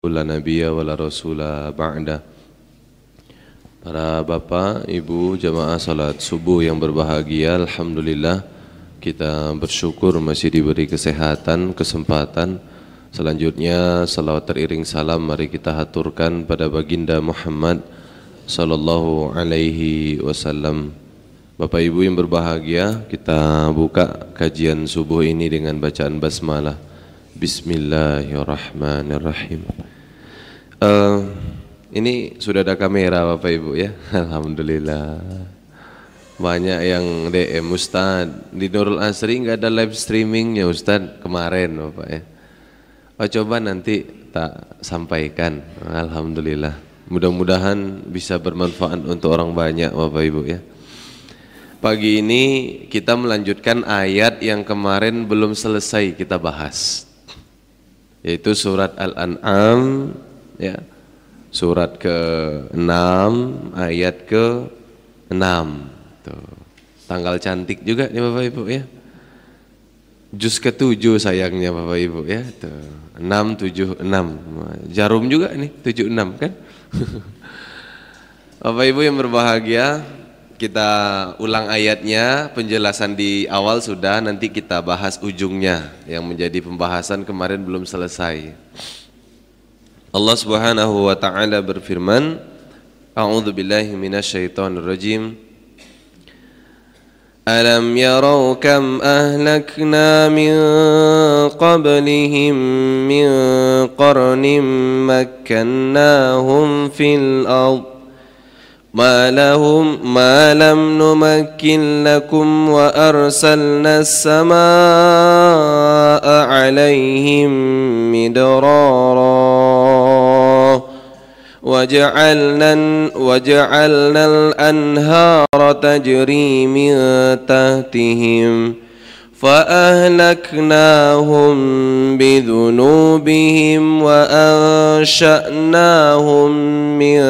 La nabiyya wa la rasula ba'da Para bapak, ibu, jamaah salat subuh yang berbahagia Alhamdulillah kita bersyukur masih diberi kesehatan, kesempatan. Selanjutnya salawat teriring salam mari kita haturkan pada baginda Muhammad Sallallahu alaihi wasallam. Bapak ibu yang berbahagia kita buka kajian subuh ini dengan bacaan basmalah. Bismillahirrahmanirrahim Uh, ini sudah ada kamera Bapak Ibu ya. Alhamdulillah. Banyak yang DM Ustaz di Nurul Asri nggak ada live streamingnya Ustaz kemarin Bapak ya. Oh coba nanti tak sampaikan. Alhamdulillah. Mudah-mudahan bisa bermanfaat untuk orang banyak Bapak Ibu ya. Pagi ini kita melanjutkan ayat yang kemarin belum selesai kita bahas. Yaitu surat Al-An'am ya. Surat ke-6 ayat ke-6. Tuh. Tanggal cantik juga nih Bapak Ibu ya. Juz ke-7 sayangnya Bapak Ibu ya. Tuh. 6 7 6. Jarum juga nih 7 6 kan? Bapak Ibu yang berbahagia, kita ulang ayatnya, penjelasan di awal sudah, nanti kita bahas ujungnya yang menjadi pembahasan kemarin belum selesai. Allah Subhanahu wa taala berfirman, A'udzu billahi minasyaitonir rajim. Alam yarau kam ahlakna min qablihim min qarnin makkannahum fil ard ما لهم ما لم نمكن لكم وأرسلنا السماء عليهم مدرارا وجعلنا وجعلنا الأنهار تجري من تحتهم فأهلكناهم بذنوبهم وأنشأناهم من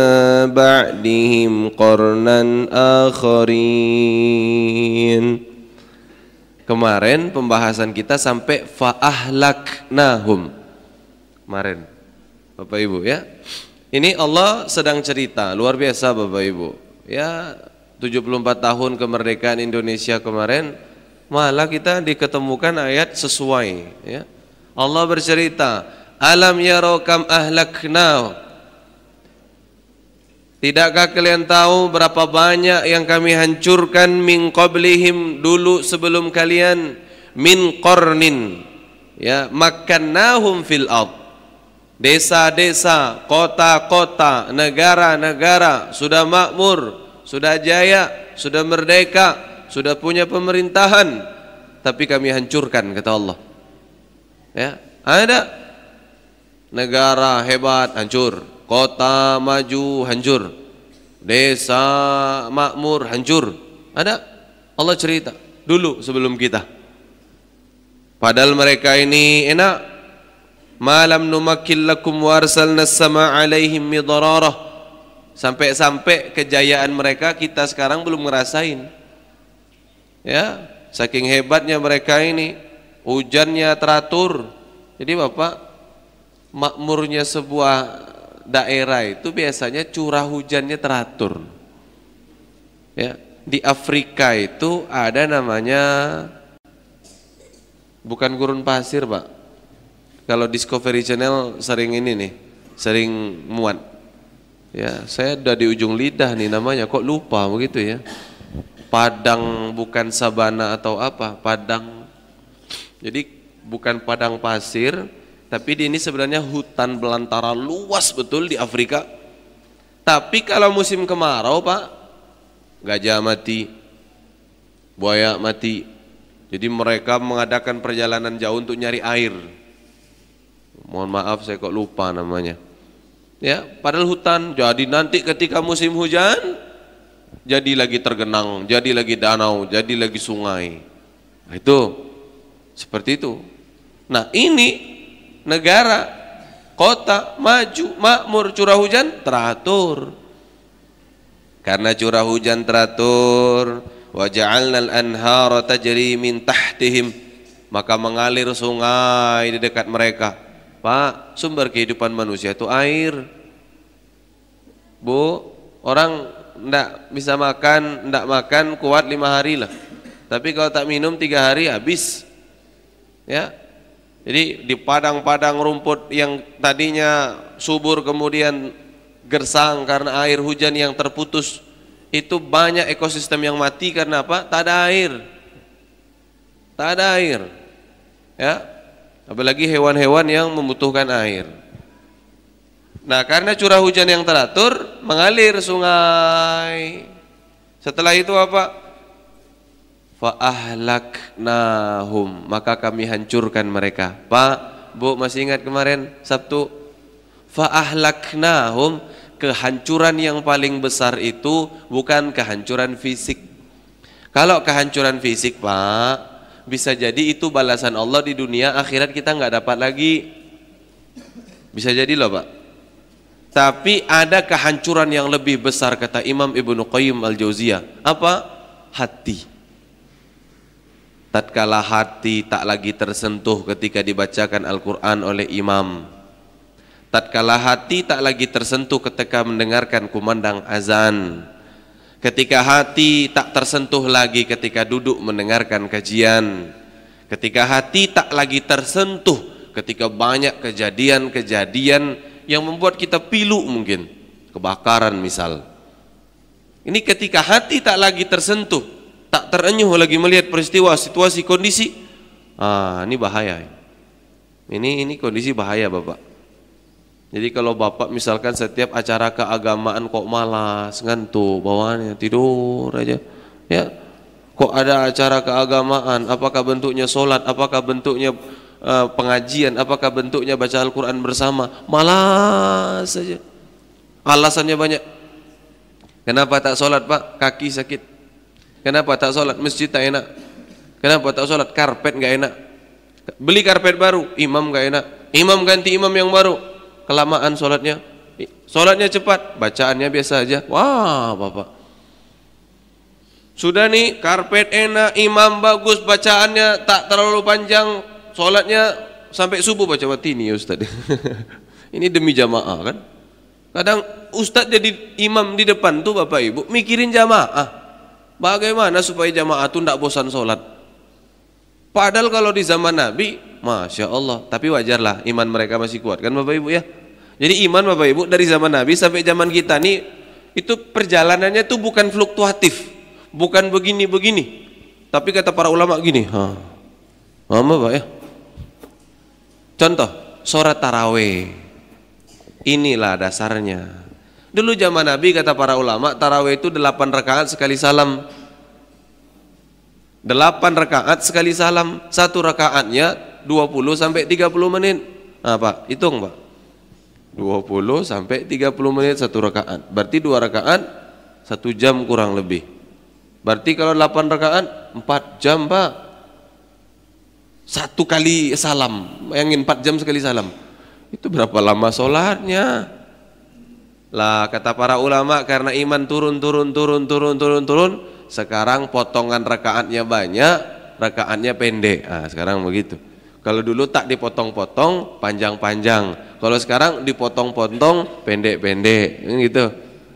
بعدهم قرنا آخرين Kemarin pembahasan kita sampai fa'ahlaknahum Kemarin Bapak Ibu ya ini Allah sedang cerita luar biasa Bapak Ibu. Ya 74 tahun kemerdekaan Indonesia kemarin malah kita diketemukan ayat sesuai ya. Allah bercerita alam yarau kam ahlakna. Tidakkah kalian tahu berapa banyak yang kami hancurkan min qablihim dulu sebelum kalian? Min qarnin. Ya makkannahum fil ard desa-desa kota-kota negara-negara sudah makmur sudah jaya sudah merdeka sudah punya pemerintahan. Tapi kami hancurkan kata Allah. Ya ada? Negara hebat hancur. Kota maju hancur. Desa makmur hancur. Ada? Allah cerita dulu sebelum kita. Padahal mereka ini enak malam numakil lakum warsalna sama alaihim midararah sampai-sampai kejayaan mereka kita sekarang belum ngerasain. Ya saking hebatnya mereka ini hujannya teratur. Jadi bapak makmurnya sebuah daerah itu biasanya curah hujannya teratur. Ya di Afrika itu ada namanya bukan gurun pasir pak kalau Discovery Channel sering ini nih sering muat ya saya udah di ujung lidah nih namanya kok lupa begitu ya padang bukan sabana atau apa, padang. Jadi bukan padang pasir, tapi ini sebenarnya hutan belantara luas betul di Afrika. Tapi kalau musim kemarau, Pak, gajah mati, buaya mati. Jadi mereka mengadakan perjalanan jauh untuk nyari air. Mohon maaf saya kok lupa namanya. Ya, padahal hutan. Jadi nanti ketika musim hujan, jadi lagi tergenang, jadi lagi danau, jadi lagi sungai. Nah, itu seperti itu. Nah, ini negara, kota maju, makmur, curah hujan teratur. Karena curah hujan teratur, wa ja'alnal anhara tajri min tahtihim, maka mengalir sungai di dekat mereka. Pak, sumber kehidupan manusia itu air. Bu, orang ndak bisa makan, ndak makan kuat lima hari lah. Tapi kalau tak minum tiga hari habis. Ya, jadi di padang-padang rumput yang tadinya subur kemudian gersang karena air hujan yang terputus itu banyak ekosistem yang mati karena apa? Tak ada air. Tak ada air. Ya, apalagi hewan-hewan yang membutuhkan air. Nah, karena curah hujan yang teratur, mengalir sungai. Setelah itu apa? Fa'ahlaknahum, maka kami hancurkan mereka. Pak, Bu, masih ingat kemarin Sabtu? Fa'ahlaknahum, kehancuran yang paling besar itu bukan kehancuran fisik. Kalau kehancuran fisik, Pak, bisa jadi itu balasan Allah di dunia akhirat kita nggak dapat lagi. Bisa jadi loh pak. Tapi ada kehancuran yang lebih besar kata Imam Ibnu Qayyim Al-Jauziyah. Apa? Hati. Tatkala hati tak lagi tersentuh ketika dibacakan Al-Quran oleh imam. Tatkala hati tak lagi tersentuh ketika mendengarkan kumandang azan Ketika hati tak tersentuh lagi ketika duduk mendengarkan kajian. Ketika hati tak lagi tersentuh ketika banyak kejadian-kejadian yang membuat kita pilu mungkin. Kebakaran misal. Ini ketika hati tak lagi tersentuh, tak terenyuh lagi melihat peristiwa, situasi, kondisi. Ah, ini bahaya. Ini ini kondisi bahaya, Bapak. Jadi kalau bapak misalkan setiap acara keagamaan kok malas, ngantuk, bawaannya tidur aja, ya. Kok ada acara keagamaan? Apakah bentuknya solat? Apakah bentuknya uh, pengajian? Apakah bentuknya baca Al-Quran bersama? Malas saja. Alasannya banyak. Kenapa tak solat pak? Kaki sakit. Kenapa tak solat? Masjid tak enak. Kenapa tak solat? Karpet nggak enak. Beli karpet baru, imam nggak enak. Imam ganti imam yang baru kelamaan sholatnya sholatnya cepat bacaannya biasa aja. Wah bapak. Sudah nih karpet enak imam bagus bacaannya tak terlalu panjang. Sholatnya sampai subuh baca watini ya Ustaz. Ini demi jamaah kan? Kadang Ustaz jadi imam di depan tuh bapak ibu mikirin jamaah. Bagaimana supaya jamaah tuh tidak bosan sholat padahal kalau di zaman Nabi Masya Allah tapi wajarlah iman mereka masih kuat kan bapak ibu ya jadi iman Bapak Ibu dari zaman Nabi sampai zaman kita nih itu perjalanannya tuh bukan fluktuatif, bukan begini-begini. Tapi kata para ulama gini, ha. Mama Pak ya. Contoh, sholat taraweh. Inilah dasarnya. Dulu zaman Nabi kata para ulama, taraweh itu delapan rakaat sekali salam. Delapan rakaat sekali salam. Satu rakaatnya 20 sampai 30 menit. Nah, Pak, hitung Pak. 20 sampai 30 menit satu rakaat. Berarti dua rakaat satu jam kurang lebih. Berarti kalau 8 rakaat 4 jam pak. Satu kali salam. Bayangin 4 jam sekali salam. Itu berapa lama sholatnya? Lah kata para ulama karena iman turun turun turun turun turun turun sekarang potongan rakaatnya banyak, rakaatnya pendek. Ah, sekarang begitu. Kalau dulu tak dipotong-potong, panjang-panjang. Kalau sekarang dipotong-potong, pendek-pendek. Gitu.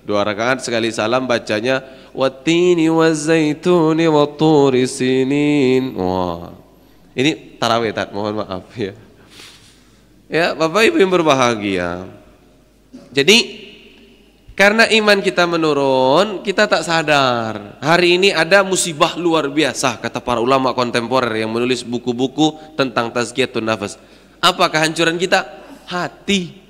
Dua rakaat sekali salam bacanya watini wazaituni waturi sinin. Wah. Ini tarawih tak, mohon maaf ya. Ya, Bapak Ibu yang berbahagia. Jadi karena iman kita menurun, kita tak sadar. Hari ini ada musibah luar biasa, kata para ulama kontemporer yang menulis buku-buku tentang tazkiyatun nafas. Apa kehancuran kita? Hati.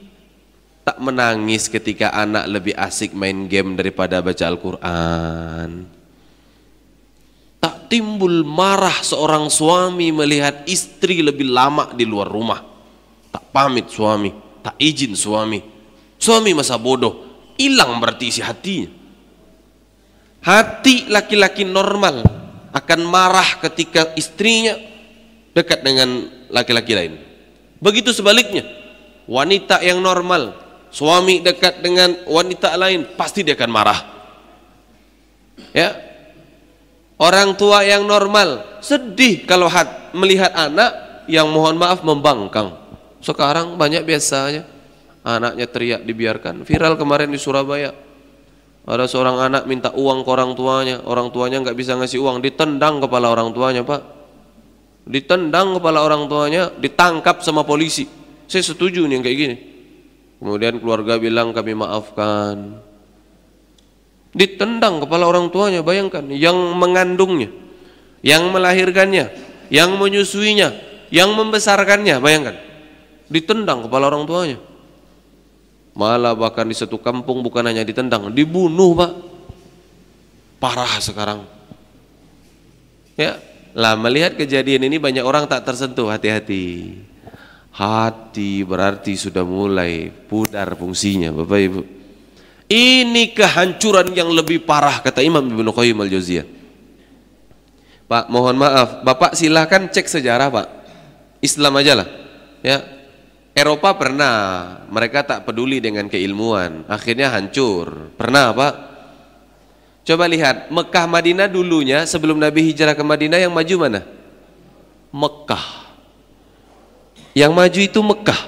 Tak menangis ketika anak lebih asik main game daripada baca Al-Quran. Tak timbul marah seorang suami melihat istri lebih lama di luar rumah. Tak pamit suami, tak izin suami. Suami masa bodoh, hilang berarti isi hatinya. Hati laki-laki normal akan marah ketika istrinya dekat dengan laki-laki lain. Begitu sebaliknya, wanita yang normal, suami dekat dengan wanita lain, pasti dia akan marah. Ya, Orang tua yang normal sedih kalau hat, melihat anak yang mohon maaf membangkang. Sekarang banyak biasanya anaknya teriak dibiarkan. Viral kemarin di Surabaya. Ada seorang anak minta uang ke orang tuanya, orang tuanya nggak bisa ngasih uang, ditendang kepala orang tuanya, Pak. Ditendang kepala orang tuanya, ditangkap sama polisi. Saya setuju nih kayak gini. Kemudian keluarga bilang kami maafkan. Ditendang kepala orang tuanya, bayangkan yang mengandungnya, yang melahirkannya, yang menyusuinya, yang membesarkannya, bayangkan. Ditendang kepala orang tuanya. Malah bahkan di satu kampung bukan hanya ditendang, dibunuh pak. Parah sekarang. Ya, lah melihat kejadian ini banyak orang tak tersentuh, hati-hati. Hati berarti sudah mulai pudar fungsinya, Bapak Ibu. Ini kehancuran yang lebih parah kata Imam Ibnu Qayyim al-Jauziyah. Pak, mohon maaf, Bapak silahkan cek sejarah, Pak. Islam aja lah. Ya, Eropa pernah, mereka tak peduli dengan keilmuan, akhirnya hancur. Pernah Pak? Coba lihat, Mekah Madinah dulunya sebelum Nabi hijrah ke Madinah yang maju mana? Mekah. Yang maju itu Mekah.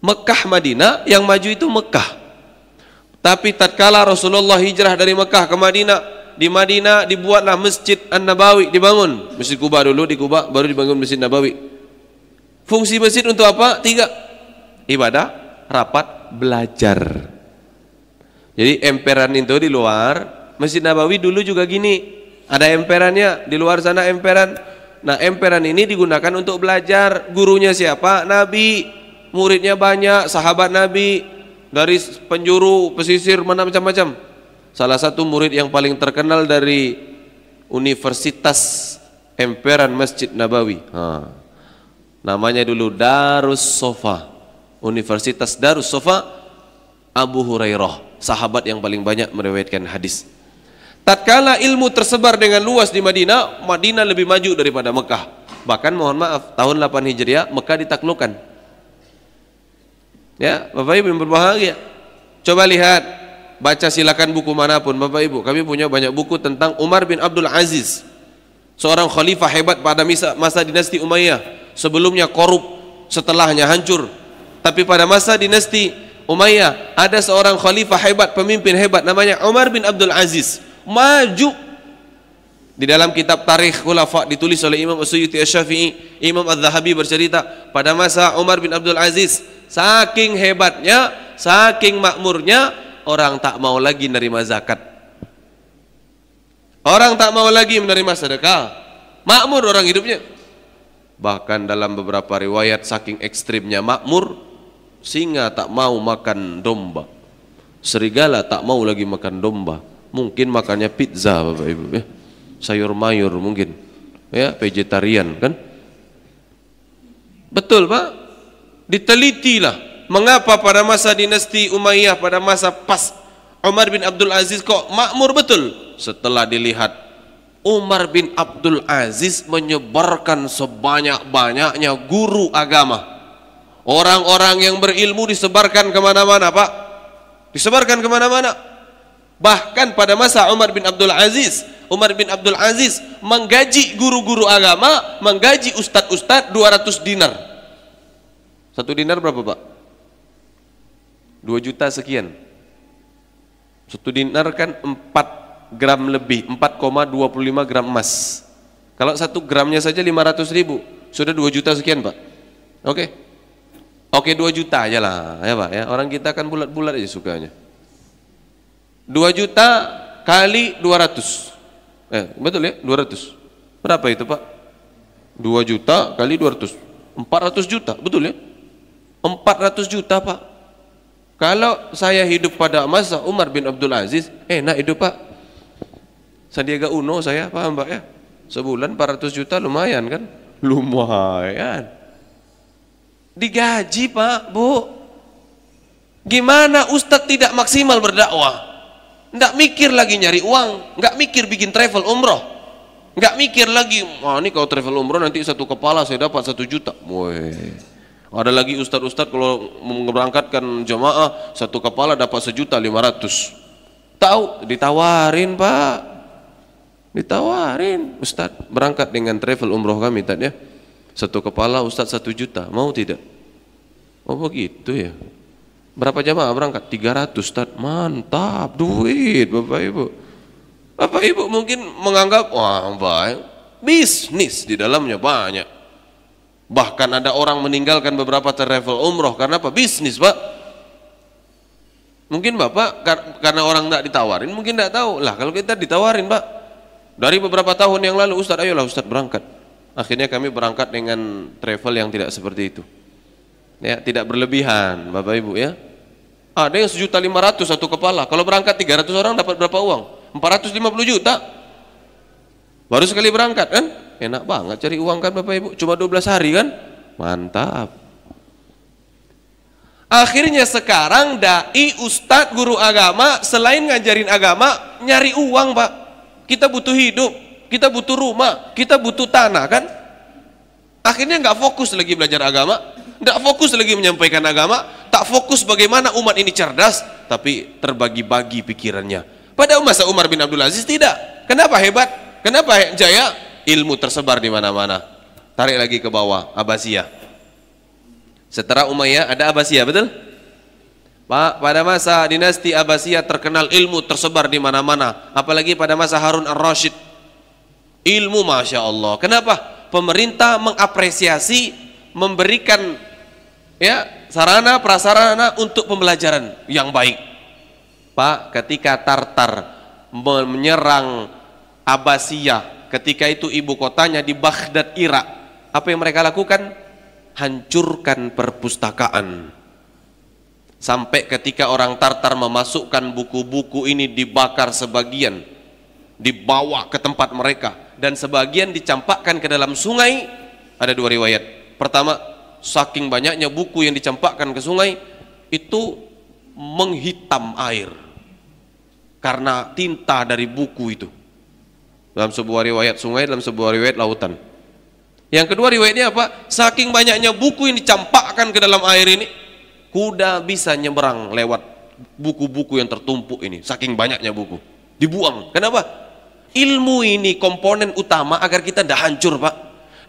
Mekah Madinah, yang maju itu Mekah. Tapi tatkala Rasulullah hijrah dari Mekah ke Madinah, di Madinah dibuatlah Masjid An-Nabawi dibangun. Masjid Kuba dulu di Kuba baru dibangun Masjid Nabawi. Fungsi masjid untuk apa? Tiga. Ibadah, rapat, belajar. Jadi emperan itu di luar, Masjid Nabawi dulu juga gini. Ada emperannya, di luar sana emperan. Nah, emperan ini digunakan untuk belajar. Gurunya siapa? Nabi. Muridnya banyak, sahabat Nabi dari penjuru, pesisir, mana macam-macam. Salah satu murid yang paling terkenal dari Universitas Emperan Masjid Nabawi. Ha. Namanya dulu Darus Sofa. Universitas Darus Sofa Abu Hurairah, sahabat yang paling banyak meriwayatkan hadis. Tatkala ilmu tersebar dengan luas di Madinah, Madinah lebih maju daripada Mekah. Bahkan mohon maaf, tahun 8 Hijriah Mekah ditaklukkan. Ya, Bapak Ibu yang berbahagia. Coba lihat, baca silakan buku mana pun Bapak Ibu. Kami punya banyak buku tentang Umar bin Abdul Aziz. Seorang khalifah hebat pada masa dinasti Umayyah sebelumnya korup, setelahnya hancur. Tapi pada masa dinasti Umayyah ada seorang khalifah hebat, pemimpin hebat namanya Umar bin Abdul Aziz. Maju di dalam kitab Tarikh Khulafa ditulis oleh Imam As-Suyuti Asy-Syafi'i, Imam Az-Zahabi bercerita pada masa Umar bin Abdul Aziz saking hebatnya, saking makmurnya orang tak mau lagi menerima zakat. Orang tak mau lagi menerima sedekah. Makmur orang hidupnya. Bahkan dalam beberapa riwayat saking ekstrimnya makmur, singa tak mau makan domba. Serigala tak mau lagi makan domba. Mungkin makannya pizza Bapak Ibu ya. Sayur mayur mungkin. Ya, vegetarian kan? Betul, Pak. Ditelitilah mengapa pada masa dinasti Umayyah pada masa pas Umar bin Abdul Aziz kok makmur betul setelah dilihat Umar bin Abdul Aziz menyebarkan sebanyak-banyaknya guru agama. Orang-orang yang berilmu disebarkan ke mana-mana, Pak. Disebarkan ke mana-mana. Bahkan pada masa Umar bin Abdul Aziz, Umar bin Abdul Aziz menggaji guru-guru agama, menggaji ustadz-ustadz 200 dinar. Satu dinar berapa, Pak? 2 juta sekian. Satu dinar kan 4 gram lebih 4,25 gram emas. Kalau satu gramnya saja 500 ribu sudah 2 juta sekian pak. Oke? Okay. oke okay, 2 juta aja lah ya pak ya. Orang kita kan bulat-bulat aja sukanya. 2 juta kali 200 eh betul ya 200 berapa itu pak? 2 juta kali 200 400 juta betul ya? 400 juta pak. Kalau saya hidup pada masa Umar bin Abdul Aziz enak hidup pak Sandiaga Uno saya paham Pak ya. Sebulan 400 juta lumayan kan? Lumayan. Digaji Pak Bu. Gimana Ustadz tidak maksimal berdakwah? Enggak mikir lagi nyari uang enggak mikir bikin travel umroh. Enggak mikir lagi wah ini kalau travel umroh nanti satu kepala saya dapat satu juta. Woi. ada lagi ustadz-ustadz kalau memberangkatkan jamaah satu kepala dapat sejuta lima ratus. Tahu? Ditawarin pak Ditawarin, Ustaz, berangkat dengan travel umroh kami tadi ya. Satu kepala Ustadz satu juta, mau tidak? Oh begitu ya. Berapa jamaah berangkat? 300 Ustaz. Mantap, duit Bapak Ibu. Bapak Ibu mungkin menganggap, wah baik, bisnis di dalamnya banyak. Bahkan ada orang meninggalkan beberapa travel umroh karena apa? Bisnis Pak. Mungkin Bapak karena orang tidak ditawarin, mungkin tidak tahu. Lah kalau kita ditawarin Pak, dari beberapa tahun yang lalu Ustaz, ayolah Ustaz berangkat. Akhirnya kami berangkat dengan travel yang tidak seperti itu. Ya, tidak berlebihan, Bapak Ibu ya. Ada yang sejuta lima ratus satu kepala. Kalau berangkat tiga ratus orang dapat berapa uang? Empat ratus lima puluh juta. Baru sekali berangkat kan? Enak banget cari uang kan Bapak Ibu. Cuma dua belas hari kan? Mantap. Akhirnya sekarang dai, ustadz, guru agama selain ngajarin agama nyari uang pak. Kita butuh hidup kita butuh rumah, kita butuh tanah kan? Akhirnya nggak fokus lagi belajar agama, nggak fokus lagi menyampaikan agama, tak fokus bagaimana umat ini cerdas, tapi terbagi-bagi pikirannya. Pada masa Umar bin Abdul Aziz tidak. Kenapa hebat? Kenapa jaya? Ilmu tersebar di mana-mana. Tarik lagi ke bawah, Abbasiyah. Setelah Umayyah ada Abbasiyah, betul? Pada masa dinasti Abbasiyah terkenal ilmu tersebar di mana-mana, apalagi pada masa Harun ar-Rasyid ilmu masya Allah. Kenapa? Pemerintah mengapresiasi memberikan ya sarana prasarana untuk pembelajaran yang baik. Pak ketika Tartar menyerang Abbasiyah ketika itu ibu kotanya di Baghdad Irak apa yang mereka lakukan? Hancurkan perpustakaan sampai ketika orang Tartar memasukkan buku-buku ini dibakar sebagian dibawa ke tempat mereka dan sebagian dicampakkan ke dalam sungai ada dua riwayat. Pertama saking banyaknya buku yang dicampakkan ke sungai itu menghitam air karena tinta dari buku itu. Dalam sebuah riwayat sungai dalam sebuah riwayat lautan. Yang kedua riwayatnya apa? Saking banyaknya buku yang dicampakkan ke dalam air ini kuda bisa nyeberang lewat buku-buku yang tertumpuk ini saking banyaknya buku dibuang kenapa Ilmu ini komponen utama agar kita tidak hancur pak.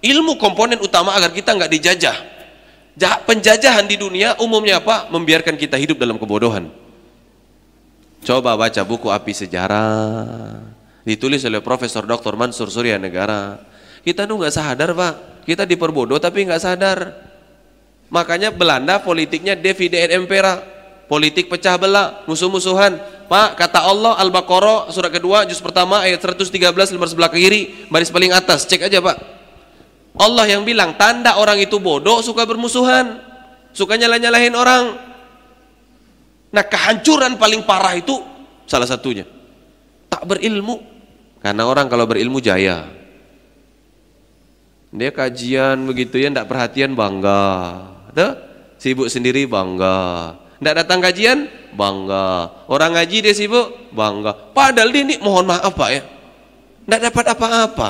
Ilmu komponen utama agar kita nggak dijajah. Penjajahan di dunia umumnya apa? Membiarkan kita hidup dalam kebodohan. Coba baca buku Api Sejarah. Ditulis oleh Profesor Dr. Mansur Surya Negara. Kita tuh nggak sadar pak. Kita diperbodoh tapi nggak sadar. Makanya Belanda politiknya divide et impera. Politik pecah belah, musuh-musuhan Pak, kata Allah Al-Baqarah surah kedua juz pertama ayat 113 lembar sebelah kiri baris paling atas. Cek aja, Pak. Allah yang bilang tanda orang itu bodoh suka bermusuhan, suka nyalah-nyalahin orang. Nah, kehancuran paling parah itu salah satunya tak berilmu. Karena orang kalau berilmu jaya. Dia kajian begitu ya, tidak perhatian bangga. Tuh, sibuk sendiri bangga. Tidak datang kajian, bangga. Orang ngaji dia sibuk, bangga. Padahal dia ini mohon maaf Pak ya. Tidak dapat apa-apa.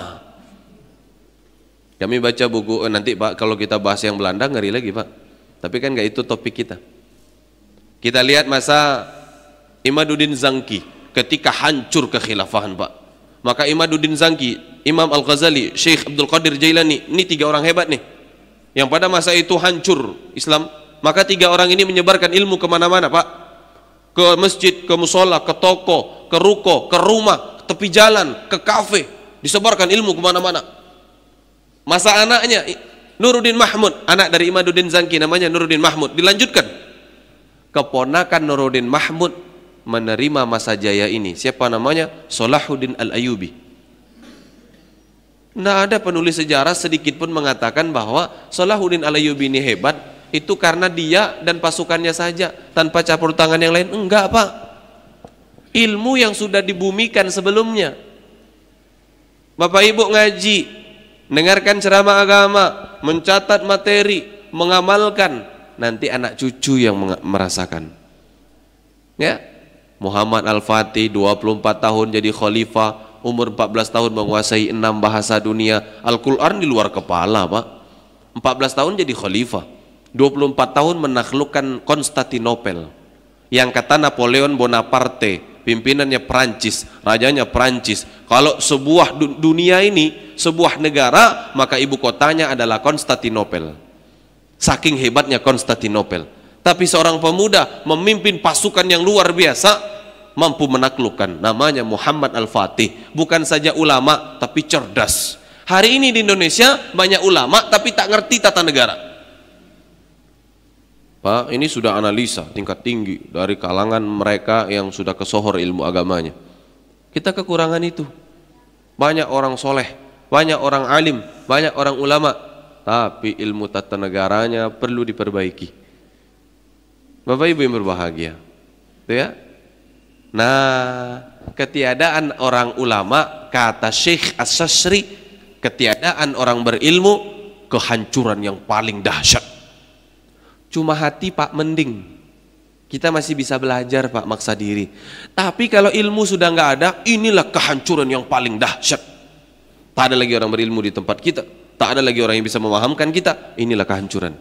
Kami baca buku, eh, nanti Pak kalau kita bahas yang Belanda ngeri lagi Pak. Tapi kan nggak itu topik kita. Kita lihat masa Imaduddin Zangki ketika hancur kekhilafahan Pak. Maka Imaduddin Zangki, Imam Al-Ghazali, Syekh Abdul Qadir Jailani, ini tiga orang hebat nih. Yang pada masa itu hancur Islam, maka tiga orang ini menyebarkan ilmu ke mana-mana Pak. Ke masjid, ke musola, ke toko, ke ruko, ke rumah, ke tepi jalan, ke kafe. Disebarkan ilmu ke mana-mana. Masa anaknya Nuruddin Mahmud, anak dari Imaduddin Zangki namanya Nuruddin Mahmud. Dilanjutkan. Keponakan Nuruddin Mahmud menerima masa jaya ini. Siapa namanya? Solahuddin Al-Ayubi. Tidak ada penulis sejarah sedikit pun mengatakan bahwa Salahuddin Al-Ayubi ini hebat itu karena dia dan pasukannya saja tanpa campur tangan yang lain. Enggak pak. Ilmu yang sudah dibumikan sebelumnya. Bapak Ibu ngaji dengarkan ceramah agama mencatat materi mengamalkan. Nanti anak cucu yang merasakan. Ya? Muhammad Al-Fatih 24 tahun jadi khalifah umur 14 tahun menguasai enam bahasa dunia Al-Quran di luar kepala pak 14 tahun jadi khalifah 24 tahun menaklukkan Konstantinopel yang kata Napoleon Bonaparte pimpinannya Perancis, rajanya Perancis. Kalau sebuah dunia ini, sebuah negara, maka ibu kotanya adalah Konstantinopel. Saking hebatnya Konstantinopel. Tapi seorang pemuda memimpin pasukan yang luar biasa, mampu menaklukkan. Namanya Muhammad Al-Fatih. Bukan saja ulama, tapi cerdas. Hari ini di Indonesia banyak ulama, tapi tak ngerti tata negara. Pak, ini sudah analisa tingkat tinggi dari kalangan mereka yang sudah kesohor ilmu agamanya. Kita kekurangan itu. Banyak orang soleh, banyak orang alim, banyak orang ulama, tapi ilmu tata negaranya perlu diperbaiki. Bapak Ibu yang berbahagia, ya. Nah, ketiadaan orang ulama kata Syekh As-Sasri, ketiadaan orang berilmu kehancuran yang paling dahsyat Cuma hati Pak mending. Kita masih bisa belajar Pak maksa diri. Tapi kalau ilmu sudah nggak ada, inilah kehancuran yang paling dahsyat. Tak ada lagi orang berilmu di tempat kita. Tak ada lagi orang yang bisa memahamkan kita. Inilah kehancuran.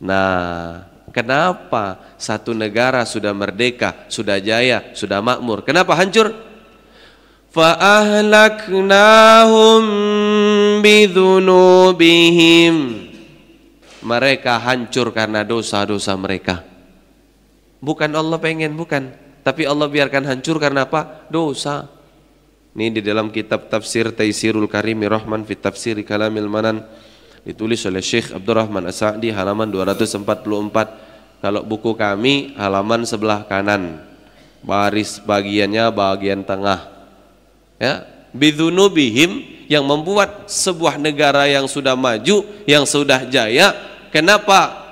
Nah, kenapa satu negara sudah merdeka, sudah jaya, sudah makmur? Kenapa hancur? Fa'ahlaknahum bidhunubihim mereka hancur karena dosa-dosa mereka. Bukan Allah pengen, bukan. Tapi Allah biarkan hancur karena apa? Dosa. Ini di dalam kitab tafsir Taisirul Karimi Rahman fi tafsir Kalamil Manan ditulis oleh Syekh Abdurrahman As-Sa'di halaman 244. Kalau buku kami halaman sebelah kanan. Baris bagiannya bagian tengah. Ya, bidhunubihim yang membuat sebuah negara yang sudah maju, yang sudah jaya Kenapa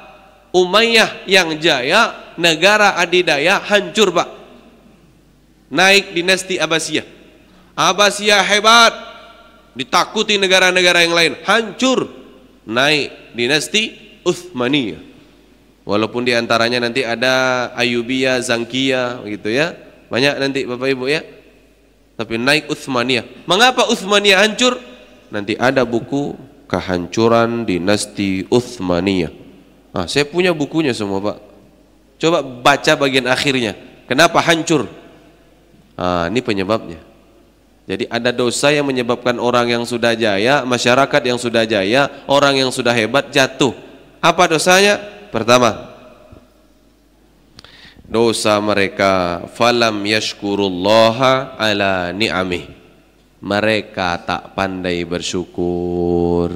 Umayyah yang jaya, negara adidaya hancur pak. Naik dinasti Abbasiyah. Abbasiyah hebat, ditakuti negara-negara yang lain, hancur. Naik dinasti Uthmaniyah. Walaupun di antaranya nanti ada Ayubiyah, Zangkiyah, begitu ya. Banyak nanti Bapak Ibu ya. Tapi naik Uthmaniyah. Mengapa Uthmaniyah hancur? Nanti ada buku kehancuran dinasti Uthmaniyah. Nah, saya punya bukunya semua Pak. Coba baca bagian akhirnya. Kenapa hancur? Nah, ini penyebabnya. Jadi ada dosa yang menyebabkan orang yang sudah jaya, masyarakat yang sudah jaya, orang yang sudah hebat jatuh. Apa dosanya? Pertama, dosa mereka falam yashkurullaha ala ni'amih mereka tak pandai bersyukur.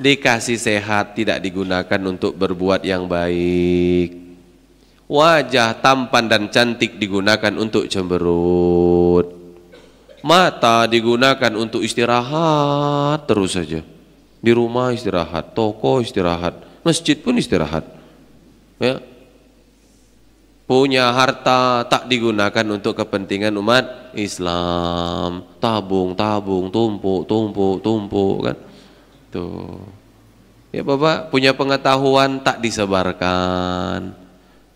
Dikasih sehat tidak digunakan untuk berbuat yang baik. Wajah tampan dan cantik digunakan untuk cemberut. Mata digunakan untuk istirahat terus saja. Di rumah istirahat, toko istirahat, masjid pun istirahat. Ya, punya harta tak digunakan untuk kepentingan umat Islam. Tabung tabung tumpuk tumpuk tumpuk kan? Tuh. Ya bapak punya pengetahuan tak disebarkan.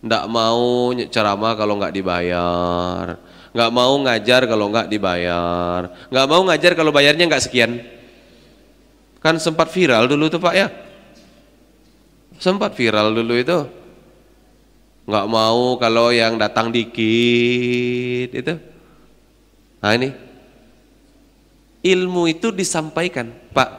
Ndak mau ceramah kalau nggak dibayar. Nggak mau ngajar kalau nggak dibayar. Nggak mau ngajar kalau bayarnya nggak sekian. Kan sempat viral dulu tuh pak ya sempat viral dulu itu. Nggak mau kalau yang datang dikit itu. Nah ini. Ilmu itu disampaikan pak.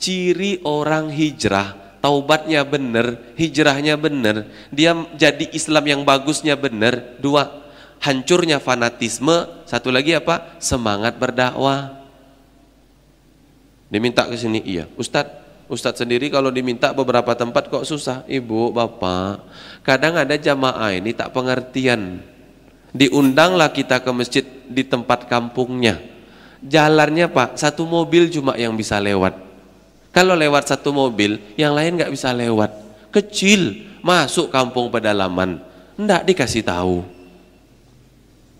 Ciri orang hijrah taubatnya benar hijrahnya benar dia jadi Islam yang bagusnya benar dua hancurnya fanatisme satu lagi apa? Semangat berdakwah. Diminta ke sini iya. Ustadz Ustadz sendiri kalau diminta beberapa tempat kok susah. Ibu, bapak, kadang ada jamaah ini tak pengertian. Diundanglah kita ke masjid di tempat kampungnya. Jalannya pak, satu mobil cuma yang bisa lewat. Kalau lewat satu mobil, yang lain nggak bisa lewat. Kecil, masuk kampung pedalaman. Ndak dikasih tahu.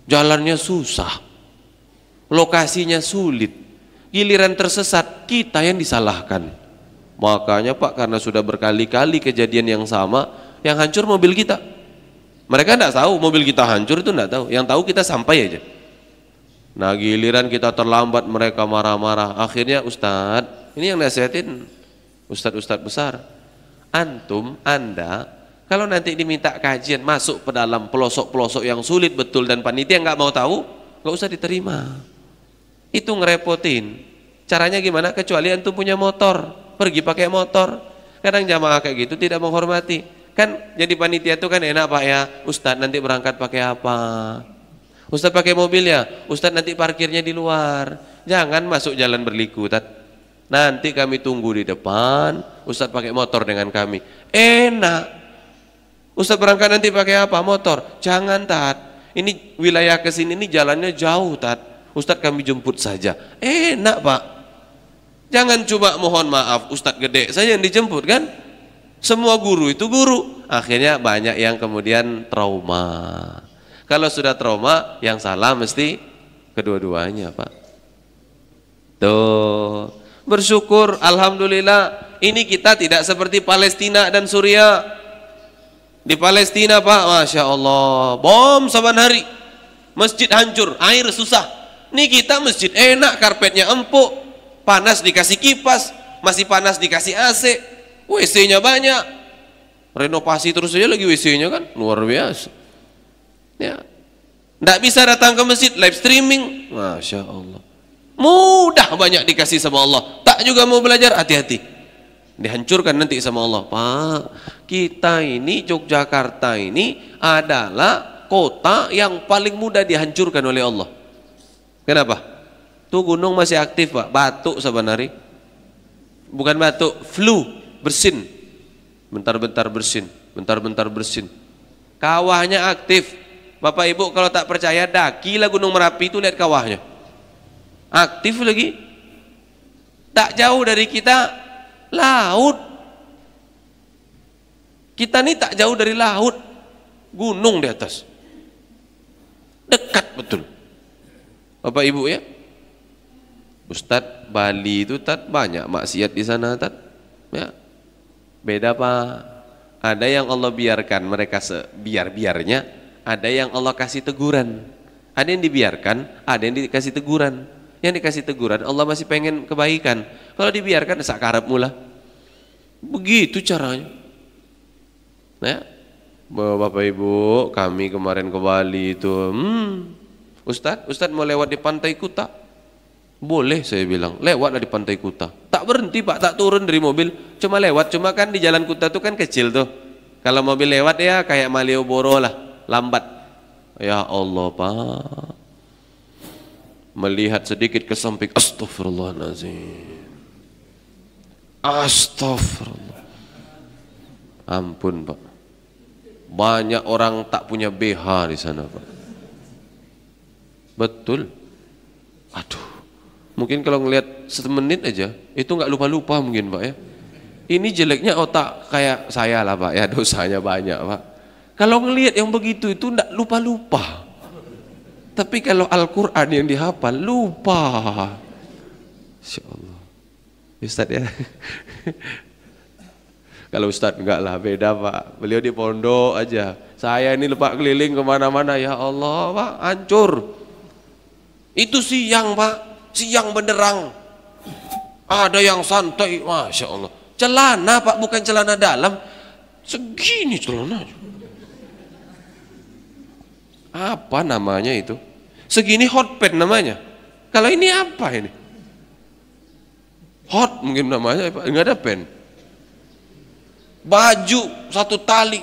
Jalannya susah. Lokasinya sulit. Giliran tersesat, kita yang disalahkan Makanya Pak karena sudah berkali-kali kejadian yang sama, yang hancur mobil kita. Mereka tidak tahu mobil kita hancur itu tidak tahu. Yang tahu kita sampai aja. Nah giliran kita terlambat mereka marah-marah. Akhirnya Ustadz, ini yang nasihatin Ustadz-Ustadz besar. Antum, Anda Kalau nanti diminta kajian masuk ke dalam pelosok-pelosok yang sulit betul dan panitia nggak mau tahu, nggak usah diterima. Itu ngerepotin. Caranya gimana? Kecuali antum punya motor, pergi pakai motor. Kadang jamaah kayak gitu tidak menghormati. Kan jadi panitia itu kan enak Pak ya. Ustadz nanti berangkat pakai apa? Ustadz pakai mobil ya. Ustadz nanti parkirnya di luar. Jangan masuk jalan berliku, tat. Nanti kami tunggu di depan. Ustadz pakai motor dengan kami. Enak. Ustaz berangkat nanti pakai apa? Motor. Jangan tat. Ini wilayah ke sini ini jalannya jauh tat. Ustaz kami jemput saja. Enak pak. Jangan coba mohon maaf Ustaz gede saya yang dijemput kan. Semua guru itu guru. Akhirnya banyak yang kemudian trauma. Kalau sudah trauma yang salah mesti kedua-duanya pak. Tuh. Bersyukur Alhamdulillah ini kita tidak seperti Palestina dan Suriah di Palestina Pak, Masya Allah, bom saban hari. Masjid hancur, air susah. Nih kita masjid enak, karpetnya empuk, panas dikasih kipas, masih panas dikasih AC, WC-nya banyak. Renovasi terus saja lagi WC-nya kan, luar biasa. Ya. Nggak bisa datang ke masjid, live streaming. Masya Allah. Mudah banyak dikasih sama Allah. Tak juga mau belajar, hati-hati dihancurkan nanti sama Allah Pak kita ini Yogyakarta ini adalah kota yang paling mudah dihancurkan oleh Allah kenapa? Tuh gunung masih aktif Pak. Batuk sebenarnya. Bukan batuk flu bersin. Bentar-bentar bersin bentar-bentar bersin. Kawahnya aktif. Bapak Ibu kalau tak percaya dakilah gunung Merapi itu lihat kawahnya. Aktif lagi. Tak jauh dari kita laut. Kita ini tak jauh dari laut. Gunung di atas. Dekat betul. Bapak Ibu ya Ustadz Bali itu tat banyak maksiat di sana tat ya. Beda pak. Ada yang Allah biarkan mereka sebiar-biarnya ada yang Allah kasih teguran. Ada yang dibiarkan ada yang dikasih teguran. Yang dikasih teguran Allah masih pengen kebaikan. Kalau dibiarkan sakarap mula begitu caranya. Ya. Bapak Ibu kami kemarin ke Bali itu hmm, Ustadz Ustadz mau lewat di pantai Kuta boleh saya bilang. Lewatlah di pantai Kuta. Tak berhenti pak. Tak turun dari mobil. Cuma lewat. Cuma kan di jalan Kuta itu kan kecil tuh. Kalau mobil lewat ya kayak Malioboro lah. Lambat. Ya Allah pak. Melihat sedikit ke samping. Astagfirullahaladzim. Astagfirullah. Ampun pak. Banyak orang tak punya BH di sana pak. Betul? Aduh mungkin kalau ngelihat semenit aja itu nggak lupa-lupa mungkin pak ya ini jeleknya otak kayak saya lah pak ya dosanya banyak pak kalau ngelihat yang begitu itu nggak lupa-lupa tapi kalau Al-Quran yang dihafal, lupa. Insya Allah. Ustaz ya. kalau Ustaz enggak lah, beda Pak. Beliau di pondok aja. Saya ini lupa keliling ke mana-mana. Ya Allah Pak, hancur. Itu siang Pak, siang benderang. Ada yang santai, Masya Allah. Celana Pak, bukan celana dalam. Segini celana. Apa namanya itu? Segini hot pad namanya. Kalau ini apa ini? Hot mungkin namanya, enggak ada pen. Baju satu tali.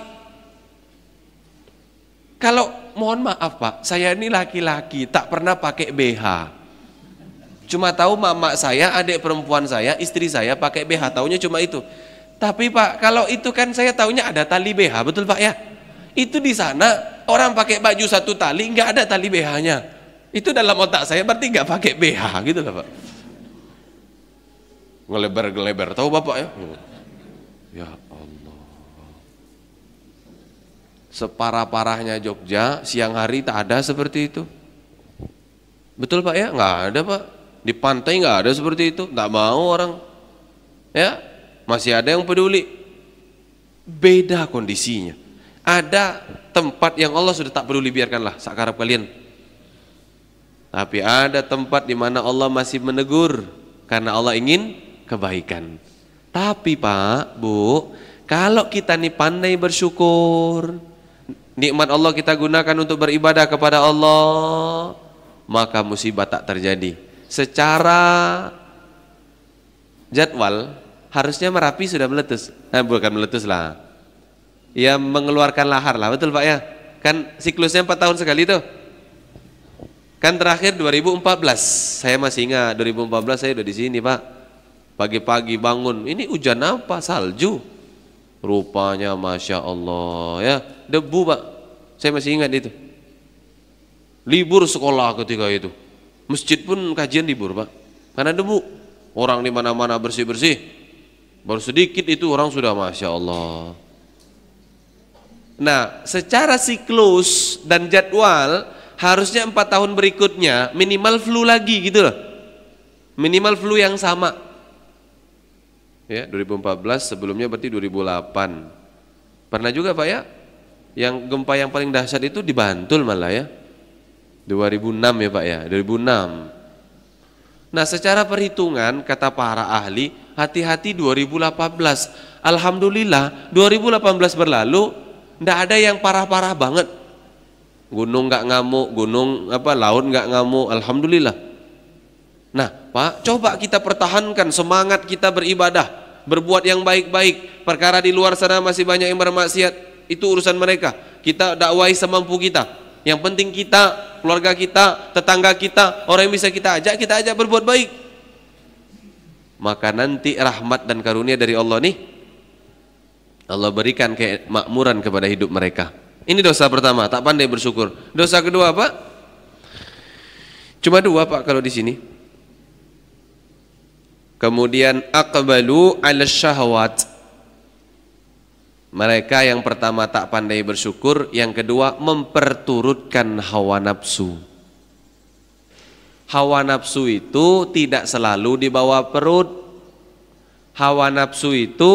Kalau mohon maaf Pak, saya ini laki-laki tak pernah pakai BH. Cuma tahu mama saya, adik perempuan saya, istri saya pakai BH, taunya cuma itu. Tapi Pak, kalau itu kan saya taunya ada tali BH, betul Pak ya? Itu di sana orang pakai baju satu tali nggak ada tali BH-nya. Itu dalam otak saya berarti nggak pakai BH gitu lah Pak. Ngelebar-ngelebar, tahu Bapak ya? Ya Allah. Separah-parahnya Jogja, siang hari tak ada seperti itu. Betul Pak ya? Nggak ada Pak. Di pantai nggak ada seperti itu. Nggak mau orang. Ya, masih ada yang peduli. Beda kondisinya ada tempat yang Allah sudah tak peduli biarkanlah sakarap kalian. Tapi ada tempat di mana Allah masih menegur karena Allah ingin kebaikan. Tapi Pak, Bu, Kalau kita nih pandai bersyukur, nikmat Allah kita gunakan untuk beribadah kepada Allah, maka musibah tak terjadi. Secara jadwal harusnya Merapi sudah meletus. Eh, bukan meletus lah. Ya mengeluarkan lahar lah, betul Pak ya? Kan siklusnya 4 tahun sekali tuh. Kan terakhir 2014. Saya masih ingat 2014 saya udah di sini, Pak. Pagi-pagi bangun, ini hujan apa? Salju. Rupanya Masya Allah ya Debu pak Saya masih ingat itu Libur sekolah ketika itu Masjid pun kajian libur pak. Karena debu Orang di mana-mana bersih-bersih. Baru sedikit itu orang sudah Masya Allah. Nah secara siklus dan jadwal Harusnya empat tahun berikutnya Minimal flu lagi gitu loh. Minimal flu yang sama. Ya 2014 sebelumnya berarti 2008 pernah juga Pak ya? Yang gempa yang paling dahsyat itu di Bantul malah ya 2006 ya Pak ya 2006 Nah secara perhitungan kata para ahli hati-hati 2018 Alhamdulillah 2018 berlalu ndak ada yang parah-parah banget gunung nggak ngamuk gunung apa laut nggak ngamuk Alhamdulillah Nah, Pak, coba kita pertahankan semangat kita beribadah, berbuat yang baik-baik. Perkara di luar sana masih banyak yang bermaksiat, itu urusan mereka. Kita dakwai semampu kita. Yang penting kita, keluarga kita, tetangga kita, orang yang bisa kita ajak, kita ajak berbuat baik. Maka nanti rahmat dan karunia dari Allah nih Allah berikan kemakmuran kepada hidup mereka. Ini dosa pertama, tak pandai bersyukur. Dosa kedua apa? Cuma dua Pak kalau di sini. Kemudian aqbalu 'ala syahwat. Mereka yang pertama tak pandai bersyukur, yang kedua memperturutkan hawa nafsu. Hawa nafsu itu tidak selalu di bawah perut. Hawa nafsu itu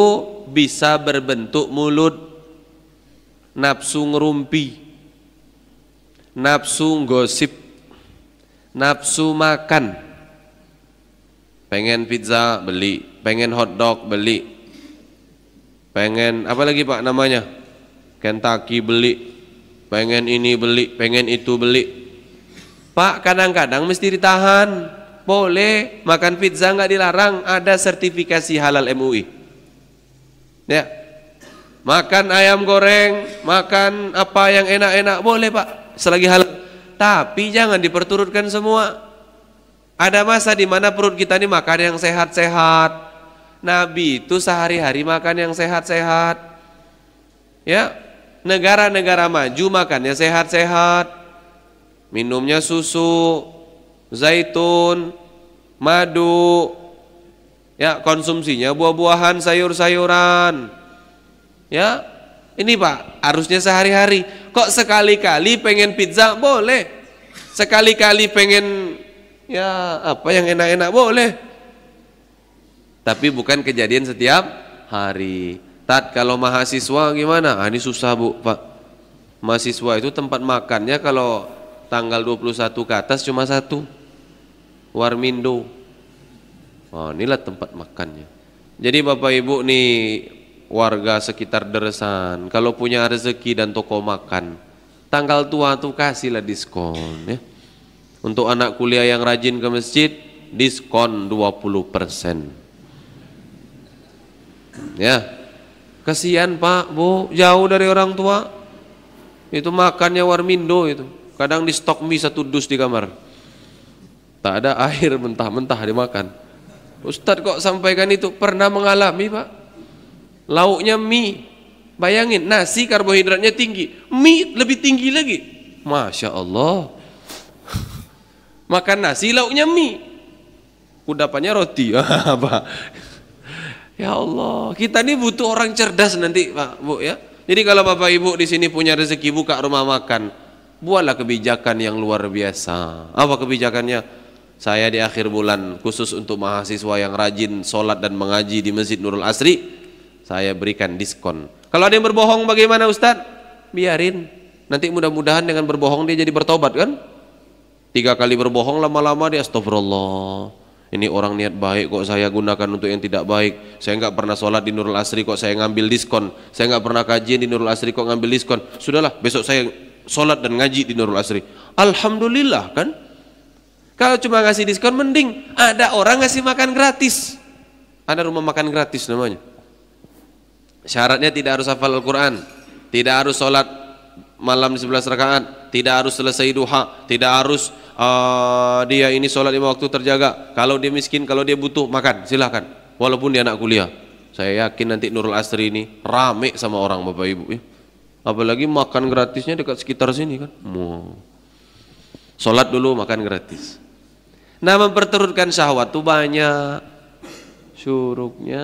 bisa berbentuk mulut. Nafsu ngerumpi. Nafsu gosip. Nafsu makan pengen pizza beli pengen hotdog beli pengen apa lagi pak namanya? Kentucky beli. Pengen ini beli pengen itu beli. Pak kadang-kadang mesti ditahan. Boleh makan pizza nggak dilarang ada sertifikasi halal MUI ya. Makan ayam goreng makan apa yang enak-enak boleh pak selagi halal. Tapi jangan diperturutkan semua. Ada masa di mana perut kita ini makan yang sehat-sehat. Nabi itu sehari-hari makan yang sehat-sehat. Ya, negara-negara maju makannya sehat-sehat. Minumnya susu, zaitun, madu. Ya, konsumsinya buah-buahan, sayur-sayuran. Ya, ini Pak, harusnya sehari-hari. Kok sekali-kali pengen pizza? Boleh. Sekali-kali pengen ya apa yang enak-enak boleh tapi bukan kejadian setiap hari. Tat kalau mahasiswa gimana? Ah, ini susah bu pak. Mahasiswa itu tempat makannya kalau tanggal 21 ke atas cuma satu. Warmindo. Oh, inilah tempat makannya. Jadi bapak ibu nih warga sekitar Deresan kalau punya rezeki dan toko makan tanggal tua tuh kasihlah diskon ya. Untuk anak kuliah yang rajin ke masjid, diskon 20%. Ya. Kasihan Pak, Bu, jauh dari orang tua. Itu makannya warmindo itu. Kadang di stok mie satu dus di kamar. Tak ada air mentah-mentah dimakan. Ustadz kok sampaikan itu pernah mengalami Pak. Lauknya mie. Bayangin nasi karbohidratnya tinggi, mie lebih tinggi lagi. Masya Allah makan nasi lauknya mie kudapannya roti ya Allah kita ini butuh orang cerdas nanti Pak Bu ya. Jadi kalau Bapak Ibu di sini punya rezeki buka rumah makan buatlah kebijakan yang luar biasa. Apa kebijakannya? Saya di akhir bulan khusus untuk mahasiswa yang rajin sholat dan mengaji di Masjid Nurul Asri saya berikan diskon. Kalau ada yang berbohong bagaimana Ustadz biarin. Nanti mudah-mudahan dengan berbohong dia jadi bertobat kan? Tiga kali berbohong lama-lama dia astagfirullah. Ini orang niat baik kok saya gunakan untuk yang tidak baik. Saya nggak pernah sholat di Nurul Asri kok saya ngambil diskon. Saya nggak pernah kajian di Nurul Asri kok ngambil diskon. Sudahlah besok saya sholat dan ngaji di Nurul Asri. Alhamdulillah kan? Kalau cuma ngasih diskon mending ada orang ngasih makan gratis. Ada rumah makan gratis namanya. Syaratnya tidak harus hafal Al-Quran tidak harus sholat malam 11 rakaat tidak harus selesai duha tidak harus uh, dia ini sholat lima waktu terjaga. Kalau dia miskin, kalau dia butuh makan, silahkan. Walaupun dia anak kuliah. Saya yakin nanti Nurul Asri ini rame sama orang bapak ibu ya. Apalagi makan gratisnya dekat sekitar sini kan. Mau. Sholat dulu makan gratis. Nah memperturutkan syahwat tuh banyak. Syuruknya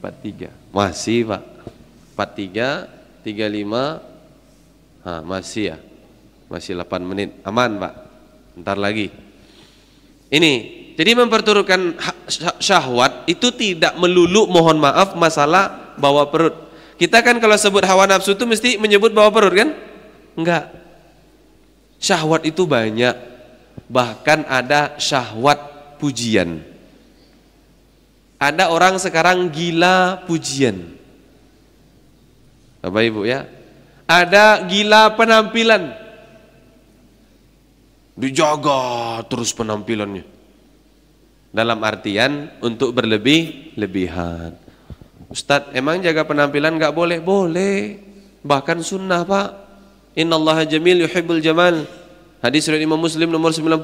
43. Masih pak. 43, 35. Ha, masih ya. Masih 8 menit. Aman pak. Ntar lagi. Ini, jadi memperturutkan syahwat itu tidak melulu mohon maaf masalah bawa perut. Kita kan kalau sebut hawa nafsu itu mesti menyebut bawa perut kan? Enggak. Syahwat itu banyak. Bahkan ada syahwat pujian. Ada orang sekarang gila pujian. Bapak Ibu ya. Ada gila penampilan. Dijaga terus penampilannya. Dalam artian untuk berlebih-lebihan Ustadz emang jaga penampilan nggak boleh? boleh. Bahkan sunnah pak. Innallaha jamil yuhibbul jamal. Hadis riwayat Imam Muslim nomor 91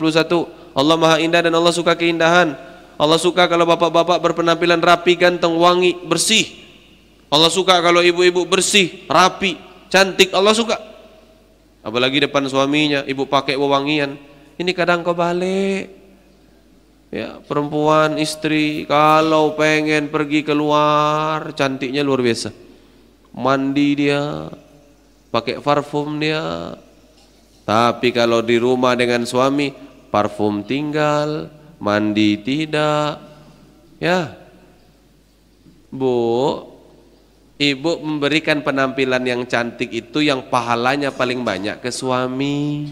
Allah maha indah dan Allah suka keindahan. Allah suka kalau bapak-bapak berpenampilan rapi, ganteng, wangi, bersih. Allah suka kalau ibu-ibu bersih, rapi, cantik Allah suka. Apalagi depan suaminya ibu pakai wewangian. Ini kadang kau balik. Ya perempuan istri kalau pengen pergi keluar cantiknya luar biasa. Mandi dia pakai parfum dia. Tapi kalau di rumah dengan suami parfum tinggal mandi tidak. Ya bu Ibu memberikan penampilan yang cantik itu yang pahalanya paling banyak ke suami.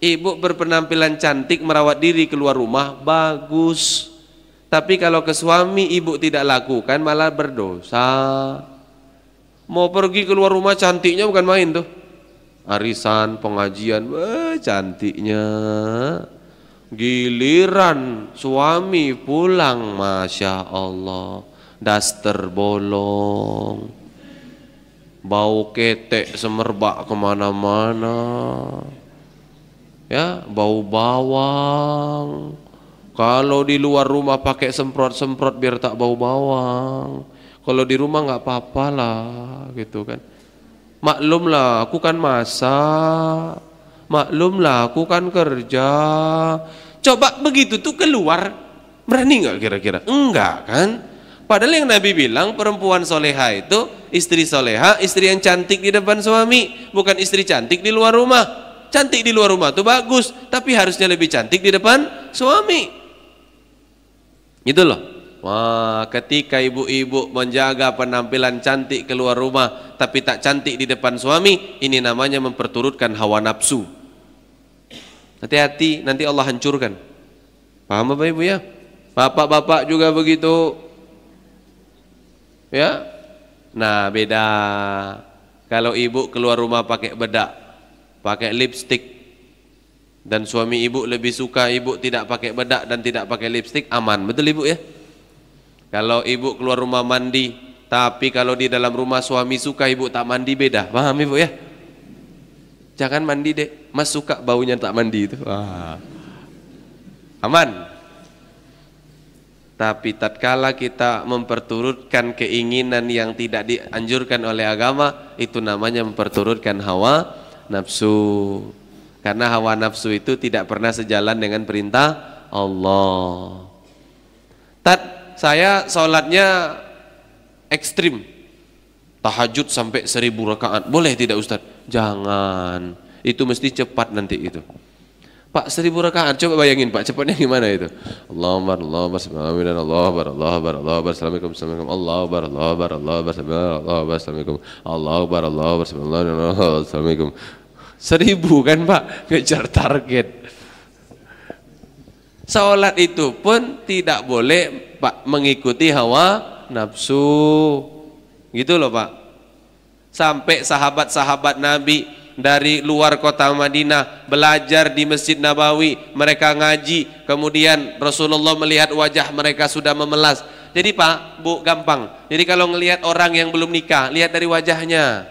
Ibu berpenampilan cantik merawat diri keluar rumah bagus. Tapi kalau ke suami ibu tidak lakukan malah berdosa. Mau pergi keluar rumah cantiknya bukan main tuh. Arisan, pengajian, wah cantiknya. Giliran suami pulang, masya Allah daster bolong bau ketek semerbak ke mana-mana. Ya bau bawang. Kalau di luar rumah pakai semprot-semprot biar tak bau bawang. Kalau di rumah nggak apa-apa lah gitu kan. Maklum lah aku kan masak. Maklum lah aku kan kerja. Coba begitu tuh keluar berani nggak kira-kira? Enggak kan Padahal yang Nabi bilang perempuan soleha itu istri soleha, istri yang cantik di depan suami, bukan istri cantik di luar rumah. Cantik di luar rumah itu bagus, tapi harusnya lebih cantik di depan suami. Itu loh. Wah, ketika ibu-ibu menjaga penampilan cantik keluar rumah, tapi tak cantik di depan suami, ini namanya memperturutkan hawa nafsu. Hati-hati, nanti Allah hancurkan. Paham Bapak Ibu ya? Bapak-bapak juga begitu Ya. Nah, beda. Kalau ibu keluar rumah pakai bedak, pakai lipstick dan suami ibu lebih suka ibu tidak pakai bedak dan tidak pakai lipstick, aman. Betul ibu ya? Kalau ibu keluar rumah mandi, tapi kalau di dalam rumah suami suka ibu tak mandi beda. Paham ibu ya? Jangan mandi deh, mas suka baunya tak mandi itu. Wah. Aman. Tapi tatkala kita memperturutkan keinginan yang tidak dianjurkan oleh agama, itu namanya memperturutkan hawa nafsu. Karena hawa nafsu itu tidak pernah sejalan dengan perintah Allah. Tat, saya sholatnya ekstrim. Tahajud sampai seribu rakaat. Boleh tidak Ustaz? Jangan. Itu mesti cepat nanti itu. Pak seribu rakaat. Coba bayangin Pak cepatnya gimana itu? Allahumma Allah bersama dan Allah bar Allah bar Allah bersalamualaikum assalamualaikum Allah bar Allah bar Allah bersama Allah bersalamualaikum Allah bar Allah bersama Allah assalamualaikum. Seribu kan Pak? Ngejar target. Sholat itu pun tidak boleh Pak mengikuti hawa nafsu. Gitu loh Pak. Sampai sahabat-sahabat Nabi dari luar kota Madinah belajar di Masjid Nabawi, mereka ngaji, kemudian Rasulullah melihat wajah mereka sudah memelas. Jadi Pak, Bu, gampang. Jadi kalau ngelihat orang yang belum nikah, lihat dari wajahnya.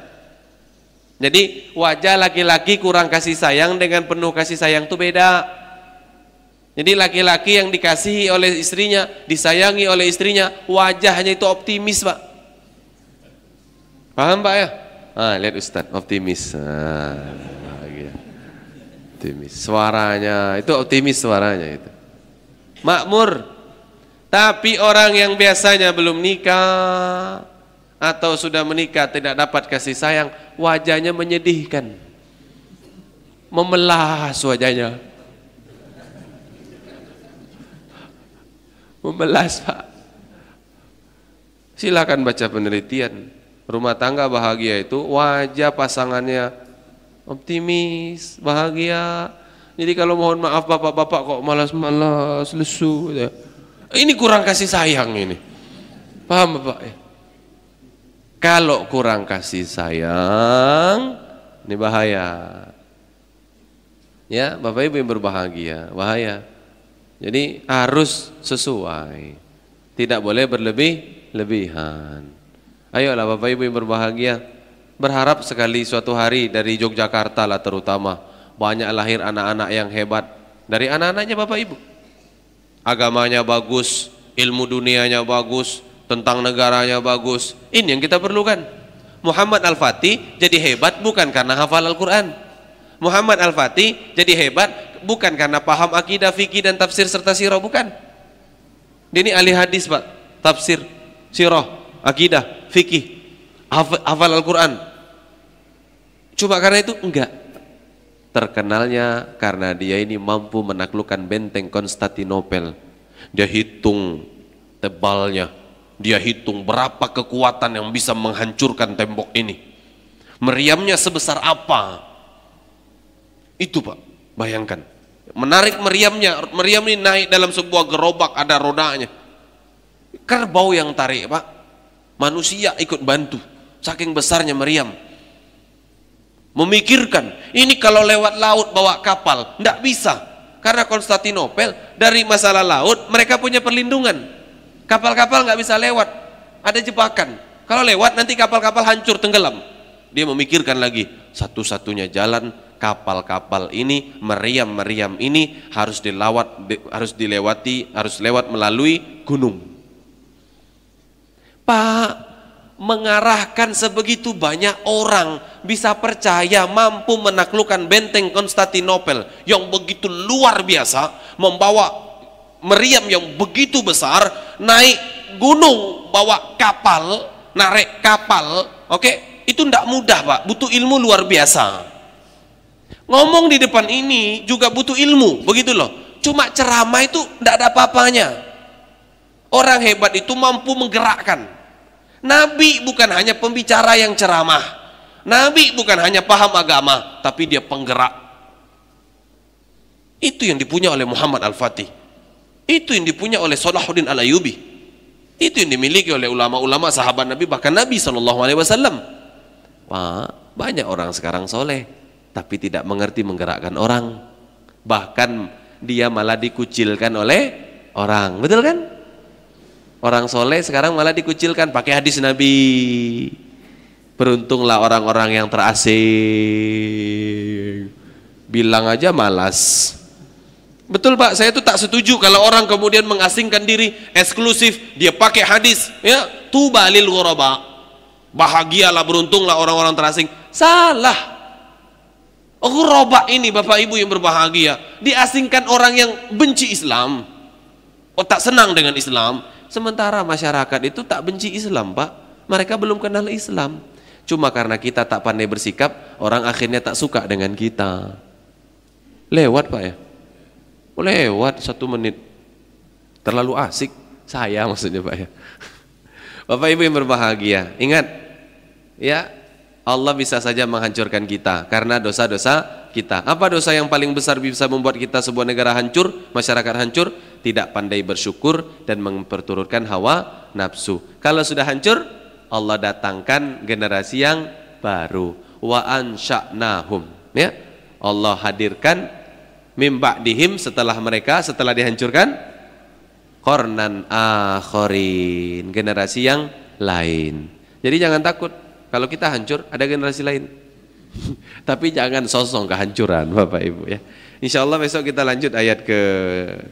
Jadi wajah laki-laki kurang kasih sayang dengan penuh kasih sayang itu beda. Jadi laki-laki yang dikasihi oleh istrinya, disayangi oleh istrinya, wajahnya itu optimis, Pak. Paham, Pak ya? Ah, lihat Ustaz, optimis. Ah, Optimis. Suaranya, itu optimis suaranya itu. Makmur. Tapi orang yang biasanya belum nikah atau sudah menikah tidak dapat kasih sayang, wajahnya menyedihkan. Memelas wajahnya Membelas Pak. Silakan baca penelitian. Rumah tangga bahagia itu wajah pasangannya optimis, bahagia. Jadi kalau mohon maaf bapak-bapak kok malas-malas, lesu. Ya. Ini kurang kasih sayang ini. Paham bapak ya? Kalau kurang kasih sayang, ini bahaya. Ya, bapak ibu yang berbahagia, bahaya. Jadi harus sesuai. Tidak boleh berlebih-lebihan. Ayolah Bapak Ibu yang berbahagia, berharap sekali suatu hari dari Yogyakarta lah terutama banyak lahir anak-anak yang hebat dari anak-anaknya Bapak Ibu. Agamanya bagus, ilmu dunianya bagus, tentang negaranya bagus. Ini yang kita perlukan. Muhammad Al-Fatih jadi hebat bukan karena hafal Al-Quran. Muhammad Al-Fatih jadi hebat bukan karena paham akidah, fikih dan tafsir serta sirah bukan. Ini ahli hadis, Pak. Tafsir, sirah, akidah, fikih, hafal Al-Qur'an. Cuma karena itu enggak. Terkenalnya karena dia ini mampu menaklukkan benteng Konstantinopel. Dia hitung tebalnya, dia hitung berapa kekuatan yang bisa menghancurkan tembok ini. Meriamnya sebesar apa? Itu Pak, bayangkan menarik meriamnya meriam ini naik dalam sebuah gerobak ada rodanya kerbau yang tarik pak manusia ikut bantu. Saking besarnya meriam memikirkan ini kalau lewat laut bawa kapal tidak bisa. Karena Konstantinopel dari masalah laut mereka punya perlindungan. Kapal-kapal nggak bisa lewat. Ada jebakan. Kalau lewat nanti kapal-kapal hancur tenggelam. Dia memikirkan lagi satu-satunya jalan kapal-kapal ini, meriam-meriam ini harus dilawat harus dilewati, harus lewat melalui gunung. Pak, mengarahkan sebegitu banyak orang bisa percaya mampu menaklukkan benteng Konstantinopel yang begitu luar biasa, membawa meriam yang begitu besar, naik gunung, bawa kapal, narik kapal, oke? Okay? Itu tidak mudah, Pak. Butuh ilmu luar biasa. Ngomong di depan ini juga butuh ilmu, begitu loh. Cuma ceramah itu tidak ada apa-apanya. Orang hebat itu mampu menggerakkan. Nabi bukan hanya pembicara yang ceramah. Nabi bukan hanya paham agama, tapi dia penggerak. Itu yang dipunya oleh Muhammad Al-Fatih. Itu yang dipunya oleh Salahuddin Al-Ayubi. Itu yang dimiliki oleh ulama-ulama sahabat Nabi bahkan Nabi SAW. Pak, banyak orang sekarang soleh tapi tidak mengerti menggerakkan orang bahkan dia malah dikucilkan oleh orang betul kan orang soleh sekarang malah dikucilkan pakai hadis Nabi. Beruntunglah orang-orang yang terasing. Bilang aja malas. Betul pak? Saya itu tak setuju kalau orang kemudian mengasingkan diri eksklusif dia pakai hadis ya. Tubalil ghuraba. Bahagialah beruntunglah orang-orang terasing. Salah. Ghuraba ini Bapak Ibu yang berbahagia. Diasingkan orang yang benci Islam. Oh tak senang dengan Islam. Sementara masyarakat itu tak benci Islam Pak. Mereka belum kenal Islam. Cuma karena kita tak pandai bersikap, orang akhirnya tak suka dengan kita. Lewat Pak ya? Lewat satu menit. Terlalu asik. Saya maksudnya Pak ya. Bapak Ibu yang berbahagia, ingat ya Allah bisa saja menghancurkan kita karena dosa-dosa kita. Apa dosa yang paling besar bisa membuat kita sebuah negara hancur, masyarakat hancur? Tidak pandai bersyukur dan memperturutkan hawa nafsu. Kalau sudah hancur, Allah datangkan generasi yang baru. Wa ansha'nahum. Ya. Allah hadirkan mimba dihim setelah mereka setelah dihancurkan kornan akhirin generasi yang lain. Jadi jangan takut kalau kita hancur ada generasi lain. Tapi jangan sosong kehancuran Bapak Ibu ya. Insya Allah besok kita lanjut ayat ke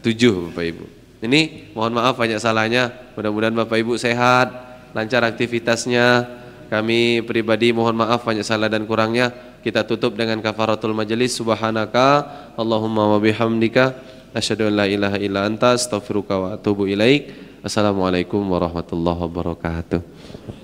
7 Bapak Ibu. Ini mohon maaf banyak salahnya. Mudah-mudahan Bapak Ibu sehat, lancar aktivitasnya. Kami pribadi mohon maaf banyak salah dan kurangnya. Kita tutup dengan kafaratul majelis. Subhanaka Allahumma wa bihamdika asyhadu an la ilaha illa anta astaghfiruka wa atubu ilaik. Assalamualaikum warahmatullahi wabarakatuh.